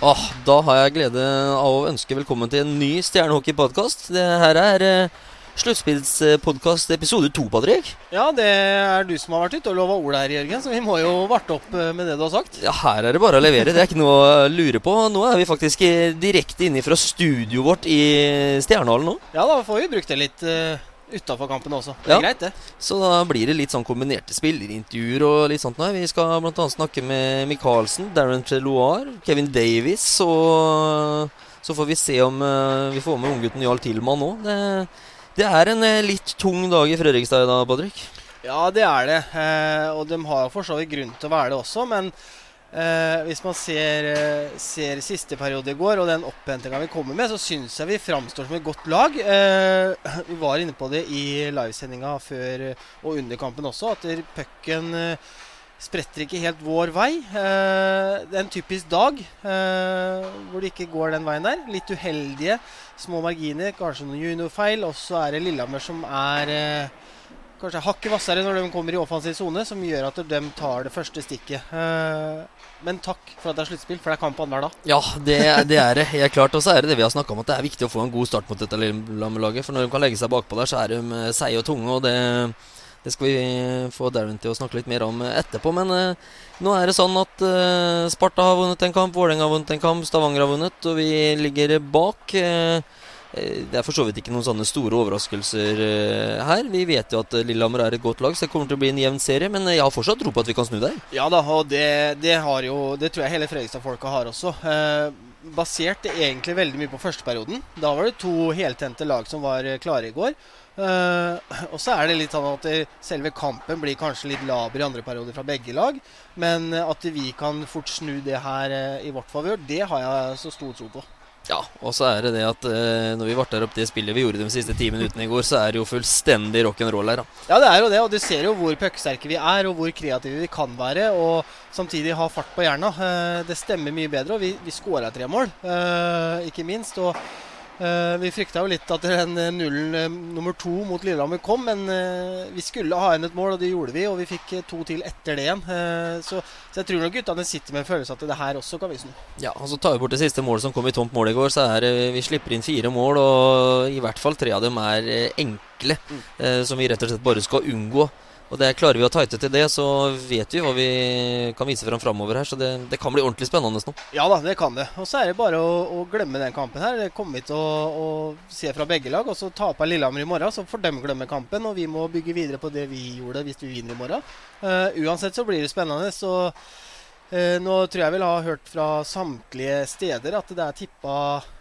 Åh, da har jeg glede av å ønske velkommen til en ny Stjernehockey-podkast. Det her er eh, sluttspillspodkast episode to, Patrick. Ja, det er du som har vært ute og lova ord her, Jørgen, så vi må jo varte opp eh, med det du har sagt. Ja, her er det bare å levere. Det er ikke noe å lure på. Nå er vi faktisk eh, direkte inne fra studioet vårt i Stjernehallen nå. Ja, da får vi brukt det litt uh, utafor kampen også. Det er Ja. greit, det. Så da blir det litt sånn kombinerte spillerintervjuer og litt sånt. Nei, Vi skal bl.a. snakke med Michaelsen, Darren Treloir, Kevin Davies og så får vi se om uh, vi får med unggutten Jarl Tillmann nå. Det, det er en uh, litt tung dag i Fredrikstad i dag, Patrick. Ja, det er det. Eh, og de har for så vidt grunn til å være det også, men eh, hvis man ser, eh, ser siste periode i går og den opphentinga vi kommer med, så syns jeg vi framstår som et godt lag. Eh, vi var inne på det i livesendinga før og under kampen også, at pucken spretter ikke helt vår vei. Det er en typisk dag hvor det ikke går den veien der. Litt uheldige små marginer, kanskje noen juniorfeil. Og så er det Lillehammer som er kanskje hakket hvassere når de kommer i offensiv sone, som gjør at de tar det første stikket. Eh, men takk for at det er sluttspill, for det er kamp annenhver dag. Ja, det, det er det helt klart. Og så er det det vi har snakka om, at det er viktig å få en god start mot dette Lillehammer-laget. For når de kan legge seg bakpå der, så er de eh, seige og tunge. Og det, det skal vi få Darren til å snakke litt mer om etterpå. Men eh, nå er det sånn at eh, Sparta har vunnet en kamp, Vålerenga har vunnet en kamp, Stavanger har vunnet, og vi ligger bak. Eh, det er for så vidt ikke noen sånne store overraskelser eh, her. Vi vet jo at eh, Lillehammer er et godt lag, så det kommer til å bli en jevn serie. Men jeg har fortsatt tro på at vi kan snu der. Ja da, og det, det jo Det tror jeg hele Fredrikstad-folka har også. Eh, basert egentlig veldig mye på førsteperioden. Da var det to heltente lag som var klare i går. Eh, og så er det litt sånn at selve kampen blir kanskje litt laber i andre perioder fra begge lag. Men at vi kan fort snu det her i vårt favør, det har jeg så stor tro på. Ja, og så er det det at eh, når vi varter opp det spillet vi gjorde de siste ti minuttene i går, så er det jo fullstendig rock'n'roll her, da. Ja, det er jo det, og du ser jo hvor pucksterke vi er, og hvor kreative vi kan være. Og samtidig ha fart på hjerna. Eh, Det stemmer mye bedre, og vi, vi skåra tre mål, eh, ikke minst. Og vi frykta jo litt at den eh, nullen eh, nummer to mot Lillehammer kom, men eh, vi skulle ha igjen et mål, og det gjorde vi. Og vi fikk eh, to til etter det igjen. Eh, Så, så jeg tror nok guttene sitter med en følelse at det her også kan vi snu. Ja, og så tar vi bort det siste målet som kom i tomt mål i går, så er vi slipper inn fire mål, og i hvert fall tre av dem er eh, enkle, Mm. eh, som vi rett og slett bare skal unngå. Og det Klarer vi å tighte til det, så vet vi hva vi kan vise fram framover her. Så det, det kan bli ordentlig spennende nå. Ja da, det kan det. Og så er det bare å, å glemme den kampen her. Det kommer vi til å, å se fra begge lag. Og så taper Lillehammer i morgen, så får de glemme kampen. Og vi må bygge videre på det vi gjorde hvis vi vinner i morgen. Uh, uansett så blir det spennende. Så uh, nå tror jeg vel har hørt fra samtlige steder at det er tippa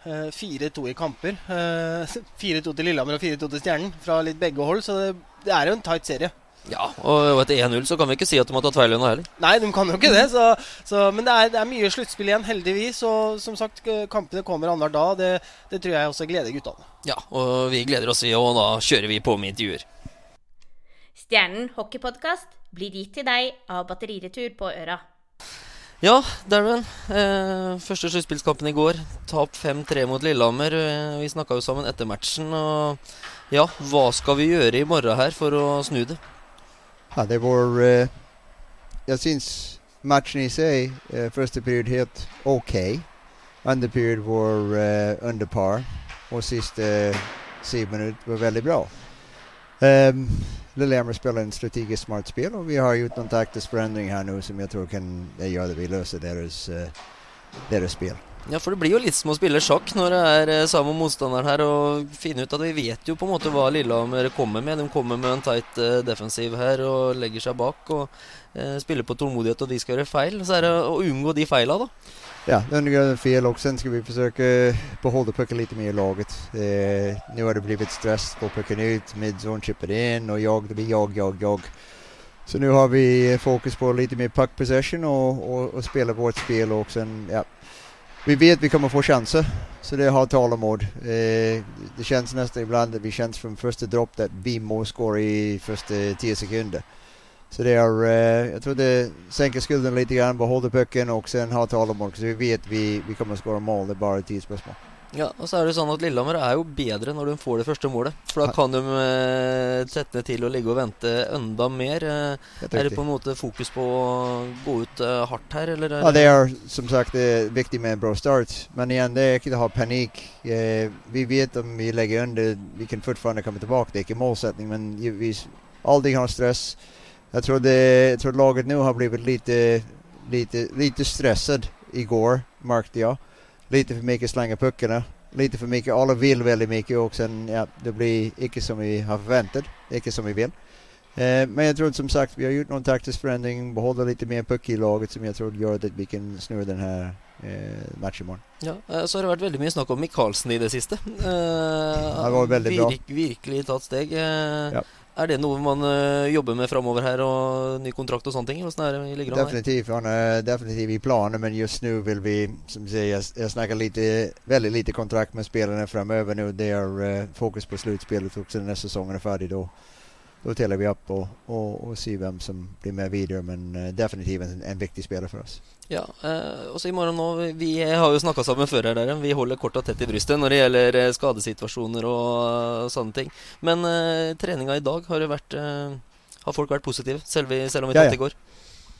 uh, 4-2 i kamper. Eh, 4-2 til Lillehammer og 4-2 til Stjernen fra litt begge hold. Så det, det er jo en tight serie. Ja, og etter 1-0 så kan vi ikke si at de har tatt feil ennå heller. Nei, de kan jo ikke det. Så, så, men det er, det er mye sluttspill igjen, heldigvis. Og som sagt, kampene kommer annenhver dag. Det, det tror jeg også gleder guttene. Ja, og vi gleder oss, vi, og da kjører vi på med intervjuer. Stjernen hockeypodkast blir gitt til deg av Batteriretur på Øra. Ja, Darren. Eh, første sluttspillskampen i går. Tap 5-3 mot Lillehammer. Eh, vi snakka jo sammen etter matchen. Og ja, hva skal vi gjøre i morgen her for å snu det? Ja, det var Jeg Jag syns matchen i sig, første första period helt okej. Andra period var eh, under par och sista eh, sju minuter var väldigt bra. Um, Lillehammer spelar en strategiskt smart spel och vi har gjort någon taktisk förändring här nu som jag tror kan gjøre att vi löser deras, uh, deras spel. Ja, for det blir jo litt som å spille sjakk når det er eh, samme motstander her, og finne ut at vi vet jo på en måte hva Lillehammer kommer med. De kommer med en tight eh, defensiv her og legger seg bak og eh, spiller på tålmodighet, og de skal gjøre feil. Så er det å unngå de feila, da. Ja, undergrunden fel och sen ska vi försöka behålla pucken lite mer i laget. Eh, nu har det blivit stress på pucken ut, midzone chipper in och jag, det blir jag, jag, jag. Så nu har vi fokus på lite mer puck possession och, och, och spela vårt spel och sen, ja. Vi vet vi kommer få chanser, så det har tålamod. Eh, det känns nästan ibland at vi känns från första dropp att vi måste skåra i första 10 sekunder. Så det är, eh, jag tror det sänker skulden lite grann, behåller pucken och sen ha tålamod. Så vi vet vi, vi kommer att skåra mål, det är bara ett tidsspörsmål. Ja, og så er det sånn at Lillehammer er jo bedre når de får det første målet. For da kan de eh, sette til å ligge og vente enda mer. Eh, er det på en måte fokus på å gå ut eh, hardt her, eller? Ja, det er som sagt det er viktig med en bra start. Men igjen, det er ikke å ha panikk. Eh, vi vet om vi legger under, vi kan fortsatt komme tilbake. Det er ikke målsetting, men vi aldri har stress. Jeg tror, det, jeg tror laget nå har blitt litt, litt stresset i går, merket jeg. Lite for mye slenger puckene. Lite for mye. Alle vil veldig mye, og sen, ja, det blir ikke som vi har forventet. Ikke som vi vil. Eh, men jeg tror som sagt vi har gjort noen taktisk forandring. Beholder litt mer puck i laget som jeg tror gjør at vi kan snu denne eh, matchen i morgen. Ja, eh, Så har det vært veldig mye snakk om Michaelsen i det siste. Eh, han var veldig bra. Virk, virkelig tatt steg. Eh, ja. Er det noe man uh, jobber med framover her, og ny kontrakt og sånne ting? Hvordan er det ligger Definitivt. Han er definitivt i planen, men just nå vil vi som sier, jeg, jeg snakker lite, veldig lite kontrakt med spillerne framover nå. Det er uh, fokus på sluttspillet også når sesongen er ferdig. da da teller vi opp og, og, og ser hvem som blir med videre. Men uh, definitivt en, en, viktig spiller for oss. Ja, eh, også i morgen nå Vi har jo snakka sammen før her, der, vi holder korta tett i brystet når det gjelder eh, skadesituasjoner og uh, sånne ting. Men eh, treninga i dag har, vært, eh, har folk vært positive, selv, selv om vi ja, tapte i går?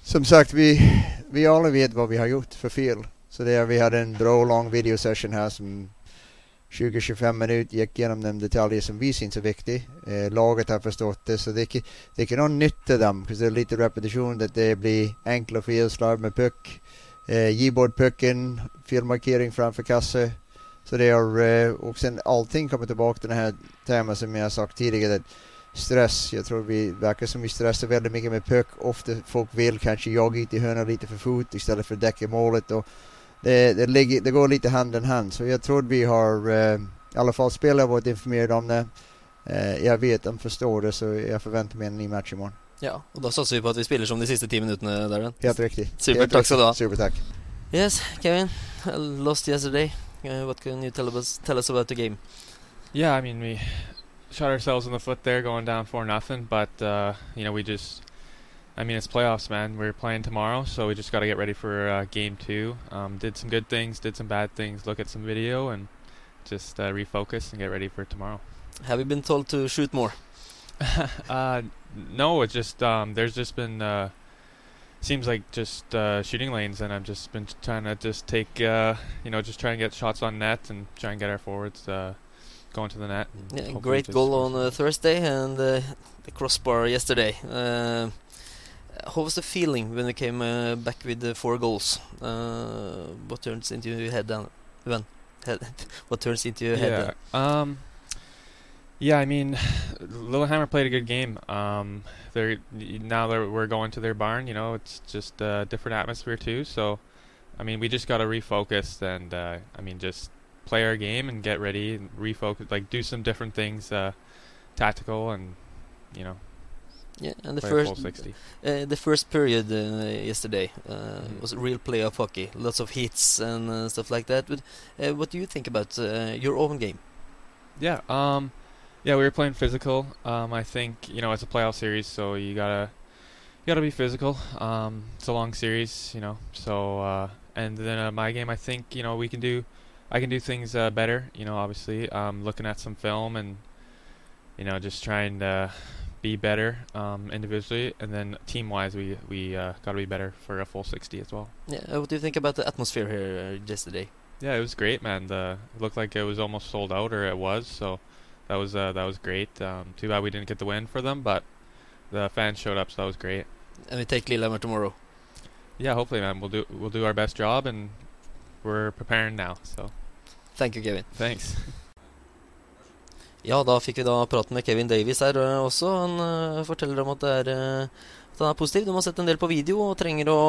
Som sagt, vi, vi alle vet hva vi har gjort for feil. Så det er, vi hadde en bra, lang videosession her som 20-25 minutter gikk gjennom de detaljer som vi syns er viktig. Eh, laget har forstått det, så det er ikke, det er ikke noe nytt til dem. Det er litt repetisjon at det blir enkle feilslag med puck. Eh, gi bort pucken, feilmarkering framfor kasse. Så det er eh, Og sen allting kommer tilbake til det her temaet som jeg har sagt tidligere. stress. Jeg tror vi virker som vi stresser veldig mye med puck. Ofte folk vil kanskje jogge ut i høna litt for fot i stedet for å dekke målet. og det, det, ligger, det, går lite hand in hand. Så jeg tror vi har uh, i alle fall spillere vært informert om det. Uh, jeg vet de forstår det, så jeg forventer meg en ny match i morgen. Ja, og Da satser vi på at vi spiller som de siste ti minuttene. Darren. Helt riktig. Supert. Takk skal du ha. Super, takk. Yes, Kevin. I lost yesterday. Uh, what can you tell us, tell us about the game? Yeah, I mean, we shot ourselves in the foot there going down 4 nothing, but, uh, you know, we just I mean, it's playoffs, man. We're playing tomorrow, so we just got to get ready for uh, game two. Um, did some good things, did some bad things, look at some video, and just uh, refocus and get ready for tomorrow. Have you been told to shoot more? uh, no, it's just um, there's just been uh, seems like just uh, shooting lanes, and I've just been trying to just take uh, you know just trying to get shots on net and try and get our forwards going to the net. Yeah, great goal on Thursday and the crossbar yesterday how was the feeling when we came uh, back with the four goals? Uh, what turns into your head then? When? What turns into your head? Yeah. Um. Yeah, I mean, Lillehammer played a good game. Um, they're now that we're going to their barn. You know, it's just a different atmosphere too. So, I mean, we just got to refocus and uh, I mean, just play our game and get ready and refocus. Like, do some different things, uh, tactical, and you know, yeah, and the first uh, the first period uh, yesterday uh, mm. was a real playoff hockey. Lots of hits and uh, stuff like that. But uh, what do you think about uh, your own game? Yeah, um, yeah, we were playing physical. Um, I think you know it's a playoff series, so you gotta you gotta be physical. Um, it's a long series, you know. So and then my game, I think you know we can do. I can do things better, you know. Obviously, um, looking at some film and you know just trying to be better um, individually, and then team wise, we we uh, got to be better for a full 60 as well. Yeah, what do you think about the atmosphere here uh, yesterday? Yeah, it was great, man. The, it looked like it was almost sold out, or it was. So that was uh, that was great. Um, too bad we didn't get the win for them, but the fans showed up, so that was great. And we take Lillehammer tomorrow. Yeah, hopefully, man. We'll do we'll do our best job, and we're preparing now. So. Thank you, Kevin. Thanks. Ja, da fikk vi da praten med Kevin Davies her uh, også. Han uh, forteller om at, det er, uh, at han er positiv. De har sett en del på video og trenger å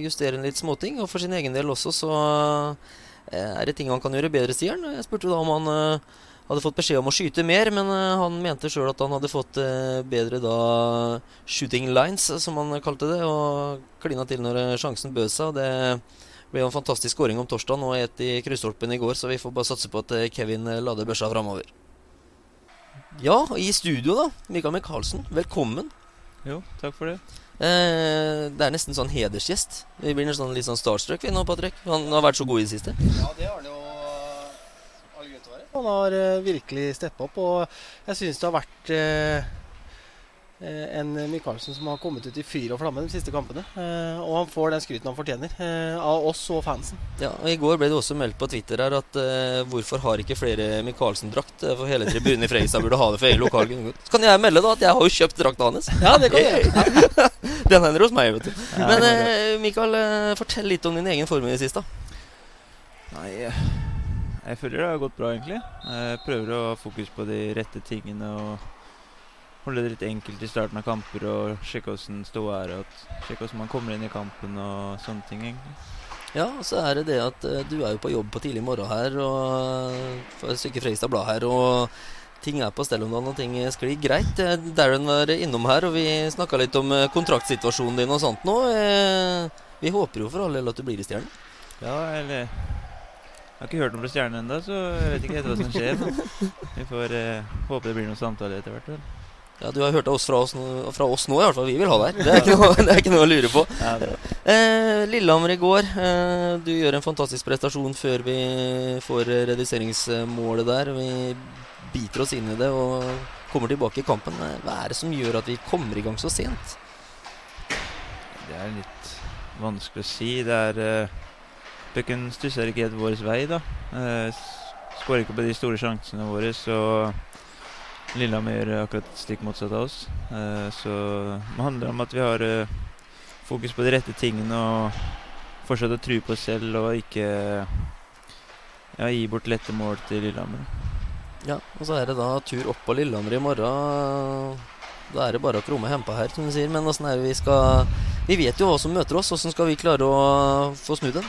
justere en litt småting. Og for sin egen del også så er det ting han kan gjøre bedre, sier han. Jeg spurte da om han hadde fått beskjed om å skyte mer, men han mente sjøl at han hadde fått bedre da shooting lines, som han kalte det, og klina til når sjansen bød seg. og det ble en fantastisk skåring om torsdag og et i krysstolpen i går, så vi får bare satse på at Kevin lader børsa framover. Ja, og i studio, da. Mikael Michaelsen, velkommen. Jo, takk for det. Eh, det er nesten sånn hedersgjest. Vi blir nesten litt sånn starstruck vi nå, Patrick. Han har vært så god i det siste. Ja, det har han jo all grunn til å være. Han har eh, virkelig steppa opp, og jeg syns det har vært eh, eh, en Michaelsen som har kommet ut i fyr og flamme de siste kampene. Eh, og han får den skryten han fortjener, eh, av oss og fansen. Ja, og I går ble det også meldt på Twitter her at eh, hvorfor har ikke flere Michaelsen-drakt? For hele tribunen i Fredrikstad burde ha det for egen lokal Så kan jeg melde da at jeg har jo kjøpt drakta hans. Ja, det kan du gjøre. Den hender hos meg, vet du. Ja, Men eh, Mikael, eh, fortell litt om din egen form i det siste. Nei, jeg føler det har gått bra, egentlig. Jeg prøver å ha fokus på de rette tingene og holde det litt enkelt i starten av kamper og sjekke åssen ståa er, og sjekke åssen man kommer inn i kampen og sånne ting, egentlig. Ja, så er det det at eh, du er jo på jobb på tidlig morgen her, og eh, for et stykke Fredrikstad Blad her, og ting er på stell om dagen, og ting sklir greit. Eh, Darren var innom her, og vi snakka litt om kontraktsituasjonen din og sånt nå. Vi håper jo for all del at du blir i Stjernen. Ja, eller Jeg har ikke hørt noe fra Stjernen ennå, så jeg vet ikke helt hva som skjer. Men vi får eh, håpe det blir noen samtaler etter hvert. vel. Ja, du har hørt oss fra oss, nå, fra oss nå, i hvert fall. Vi vil ha deg. Det er ikke noe, er ikke noe å lure på. Ja, Eh, Lillehammer i går. Eh, du gjør en fantastisk prestasjon før vi får reduseringsmålet der. Vi biter oss inn i det og kommer tilbake i kampen. Eh, Hva er det som gjør at vi kommer i gang så sent? det er litt vanskelig å si. Det er uh, Pucken stusser ikke helt vår vei, da. Uh, Skårer ikke på de store sjansene våre, så Lillehammer gjør akkurat stikk motsatt av oss. Eh, så det handler om at vi har eh, fokus på de rette tingene og fortsatt å tro på oss selv og ikke ja, gi bort lette mål til Lillehammer. Ja, og så er det da tur opp på Lillehammer i morgen. Da er det bare å krumme hempa her, som du sier. Men åssen er det vi skal Vi vet jo hva som møter oss. Åssen skal vi klare å få snudd den?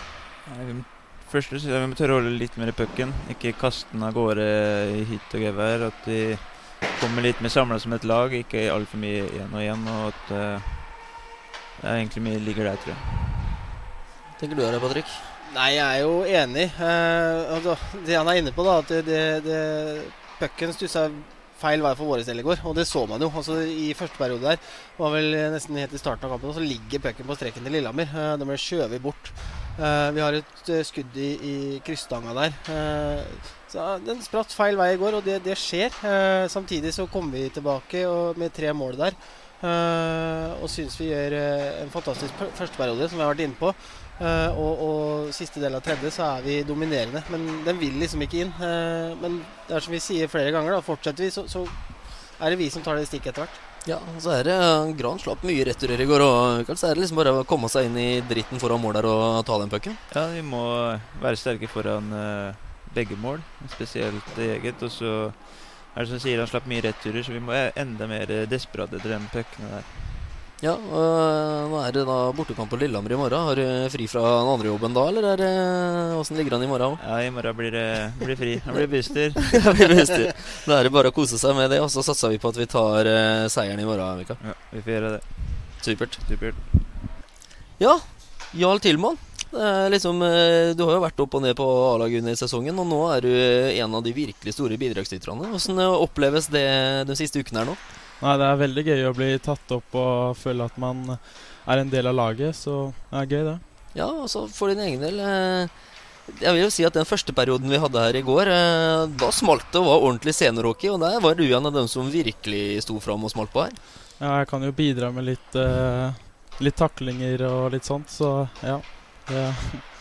Nei, Først synes jeg vi må tørre å holde litt mer i pucken. Ikke kaste den av gårde i hit og gevær. At vi kommer litt mer samla som et lag, ikke altfor mye én og én. Og at eh, det er egentlig mye ligger der, tror jeg. Hva Tenker du her, Patrick? Nei, jeg er jo enig. Eh, altså, det han er inne på, da, at det, det pucken stussa feil vei for våre del i går. Og det så man jo. altså I første periode der, var vel nesten helt i starten av kampen, og så ligger pucken på streken til Lillehammer. Eh, den ble skjøvet bort. Eh, vi har et eh, skudd i, i krysstanga der. Eh, så Den spratt feil vei i går, og det, det skjer. Samtidig så kommer vi tilbake og, med tre mål der. Og syns vi gjør en fantastisk førsteperiode, som vi har vært inne på. Og, og siste del av tredje så er vi dominerende. Men den vil liksom ikke inn. Men det er som vi sier flere ganger, da, fortsetter vi, så, så er det vi som tar det stikket etter hvert. Ja, så er det Gran slapp mye returer i går, og så er det liksom bare å komme seg inn i dritten foran mål der og ta den pucken. Ja, vi må være sterke foran eh, begge mål, spesielt eget. Og så er det som sier, han slapp mye returer, så vi må enda mer eh, desperate etter den puckene der. Ja, og nå er det da bortekamp på Lillehammer i morgen. Har du fri fra den andre jobben da, eller er det hvordan ligger han i morgen òg? Ja, i morgen blir det blir fri. Han blir booster. da er det bare å kose seg med det, og så satser vi på at vi tar uh, seieren i morgen, Mikael. Ja, vi får gjøre det. Supert. Supert. Ja, Jarl Tilman. Liksom, eh, du har jo vært opp og ned på A-laget under sesongen, og nå er du eh, en av de virkelig store bidragsyterne. Hvordan oppleves det de siste ukene her nå? Nei, det er veldig gøy å bli tatt opp og føle at man er en del av laget, så det er gøy, det. Ja, altså for din egen del eh, Jeg vil jo si at den første perioden vi hadde her i går, eh, da smalt det og var ordentlig seniorhockey, og der var du en av dem som virkelig sto fram og smalt på her. Ja, jeg kan jo bidra med litt, eh, litt taklinger og litt sånt, så ja. Det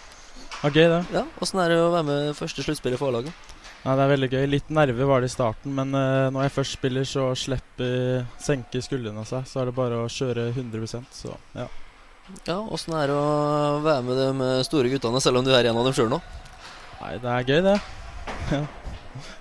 var gøy, det. Ja, Åssen er det å være med første sluttspillet for A-laget? Nei, det er veldig gøy. Litt nerve var det i starten, men uh, når jeg først spiller, så slipper senker skuldrene seg. Så er det bare å kjøre 100 så ja. Ja, Åssen er det å være med de store guttene, selv om du er en av dem sjøl nå? Nei, det er gøy, det. Ja.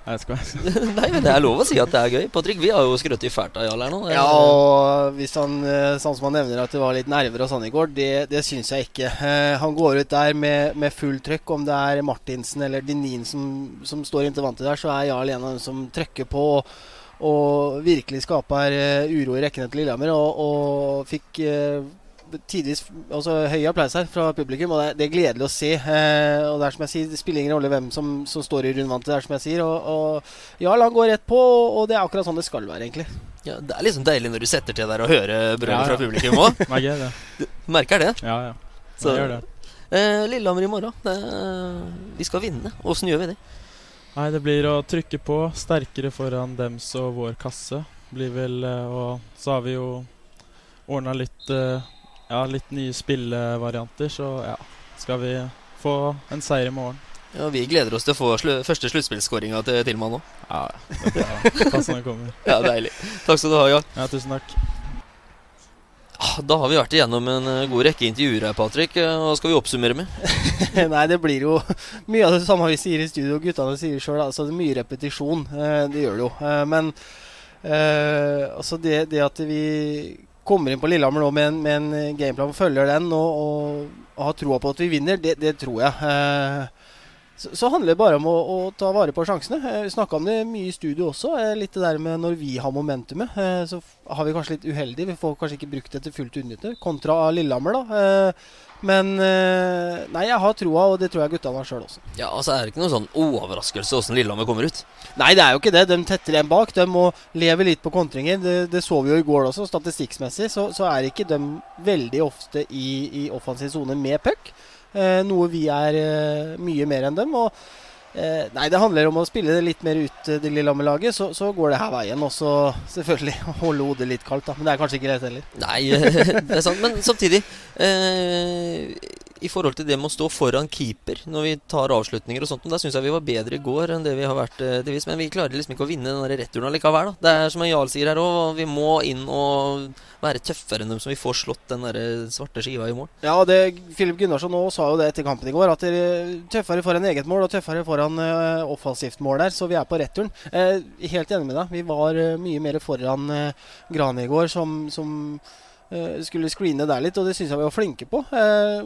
Jeg skal, Nei, men det er lov å si at det er gøy. Patrick, vi har jo skrøtt fælt av Jarl her nå. Det er- Ja, og hvis han, eh, sånn som han nevner at det var litt nerver og sånn i går, det, det syns jeg ikke. Eh, han går ut der med, med full trøkk. Om det er Martinsen eller Dinin som, som står inntil vantet der, så er Jarl en av dem som trøkker på og, og virkelig skaper eh, uro i rekkene til Lillehammer. Og, og fikk eh, tidvis altså, høy applaus her fra publikum, og det, er- det er gledelig å se. Eh, og det er som jeg sier, det spiller ingen rolle hvem som, som står i rundvantet, det er som jeg sier. Og, og Jarl han går rett på, og det er akkurat sånn det skal være, egentlig. Ja, det er liksom deilig når du setter til der og hører brølet Ja, ja. fra publikum òg. det er gøy, det. Merker det. Ja, ja. Så- gjør det. Eh, Lillehammer i morgen. Det, vi skal vinne. Åssen gjør vi det? Nei, det blir å trykke på sterkere foran dems og vår kasse. Blir vel eh, Og så har vi jo ordna litt eh, Ja, litt nye spillevarianter, så ja. Skal vi få en seier i morgen? Ja, Vi gleder oss til å få slu første sluttspillskåringa til Tilman nå. Ja, det er bra. Pass når kommer. Ja, deilig. Takk skal du ha, Jan. Ja, tusen takk. Ah, Da har vi vært igjennom en eh, god rekke intervjuer her, Patrick. Eh, Hva skal vi oppsummere med? Nei, det blir jo mye av det samme vi sier i studio, og guttene sier sjøl. Altså, det er mye repetisjon. Eh, det gjør det jo. Men eh, altså det, det at vi kommer inn på Lillehammer nå med en, med en gameplan og følger den og, og, og har troa på at vi vinner, det, det tror jeg. Eh, så, så handler det bare om å, å ta vare på sjansene. Eh, vi snakka om det mye i studio også. Eh, litt det der med når vi har momentumet, eh, så har vi kanskje litt uheldig. Vi får kanskje ikke brukt det til fullt utnytte, kontra Lillehammer, da. Men eh, nei, jeg har troa, og det tror jeg guttene har sjøl også. Ja, altså er det ikke noen sånn overraskelse åssen Lillehammer kommer ut? Nei, det er jo ikke det. De tetter igjen bak. De må leve litt på kontringer. Det, det så vi jo i går også. Statistikksmessig så, så er ikke de veldig ofte i, i offensiv sone med puck. Eh, noe vi er eh, mye mer enn dem. Og eh, nei, det handler om å spille det litt mer ut, eh, det Lillehammer-laget. Så, så går det her veien. Og så selvfølgelig holde hodet litt kaldt, da. Men det er kanskje ikke lett heller. Nei, det er sant. Men samtidig eh, I forhold til det med å stå foran keeper når vi tar avslutninger og sånt, der syns jeg vi var bedre i går enn det vi har vært til delvis. Men vi klarer liksom ikke å vinne den returen allikevel. Da. Det er som Jarl sier her òg, vi må inn og være tøffere enn dem, så vi får slått den der svarte skiva i mål. Ja, det, Filip Gunnarsson òg sa jo det etter kampen i går, at det er tøffere foran eget mål og tøffere foran uh, offensivt mål der, så vi er på returen. Uh, helt enig med deg. Vi var uh, mye mer foran uh, Gran i går, som, som eh, skulle screene der litt, og det syns jeg vi var flinke på. Eh,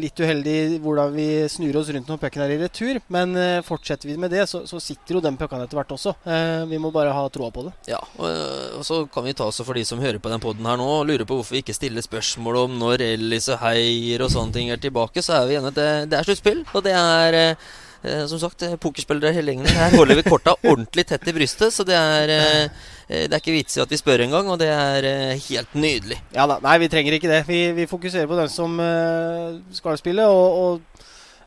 litt uheldig hvordan vi snur oss rundt når pucken er i retur, men eh, fortsetter vi med det, så, så sitter jo den puckene etter hvert også. Eh, vi må bare ha troa på det. Ja, og, og så kan vi ta oss for de som hører på den poden her nå, og lurer på hvorfor vi ikke stiller spørsmål om når Ellis og Heier og sånne ting er tilbake, så er vi enige at det, det er sluttspill, og det er eh, som sagt, eh, pokerspillere hele gjengen. Her holder vi korta ordentlig tett i brystet, så det er, eh, det er ikke vits i at vi spør engang, og det er helt nydelig. Ja da, nei, vi trenger ikke det. Vi, vi fokuserer på den som skal spille. Og, og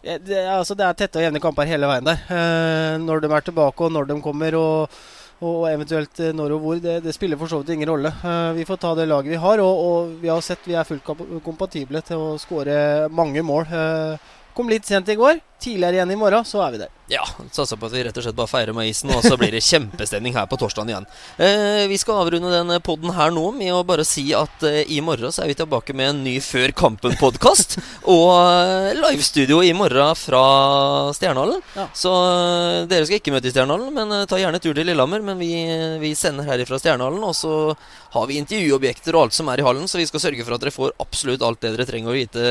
ja, det, altså, det er tette og jevne kamper hele veien der. Når de er tilbake, og når de kommer, og, og eventuelt når og hvor. Det, det spiller for så vidt ingen rolle. Vi får ta det laget vi har, og, og vi har sett vi er fullt kompatible til å skåre mange mål. Kom litt sent i går. Tidligere igjen i morgen, så er vi der. Ja, satser på at vi rett og slett bare feirer med isen, og så blir det kjempestemning her på torsdagen igjen. Eh, vi skal avrunde den poden her nå med å bare si at eh, i morgen så er vi tilbake med en ny Før kampen-podkast. og eh, livestudio i morgen fra Stjernehallen. Ja. Så eh, dere skal ikke møte i Stjernehallen, men eh, ta gjerne tur til Lillehammer. Men vi, vi sender herifra Stjernehallen, og så har vi intervjuobjekter og alt som er i hallen, så vi skal sørge for at dere får absolutt alt det dere trenger å vite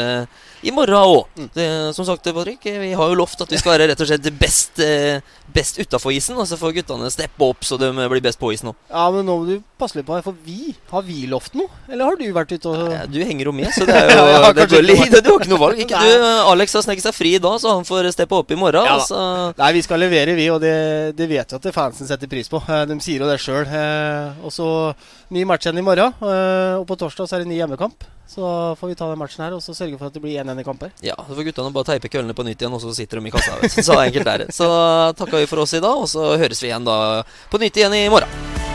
i morgen òg. Som sagt, Patrick, vi har jo lovt at vi skal være rett og slett best, eh, best utafor isen, og så får guttene steppe opp så de blir best på isen òg. Ja, men nå må du passe litt på her, for vi Har vi lovt noe? Eller har du vært ute og ja, Du henger jo med, så det er jo Ja, det er Du har ikke noe valg. Ikke du, Alex har sneket seg fri i dag, så han får steppe opp i morgen. Ja da. så Nei, vi skal levere, vi, og det, det vet vi at fansen setter pris på. Eh, De sier jo det sjøl. Og så ny match igjen i morgen. eh, Og på torsdag så er det ny hjemmekamp. Så får vi ta den matchen her og så sørge for at det blir 1-1 i kamper. Ja, så får guttene bare teipe køllene på nytt igjen, og så sitter de i kassa. Så enkelt er det. Så takker vi for oss i dag, og så høres vi igjen da på nytt igjen i morgen.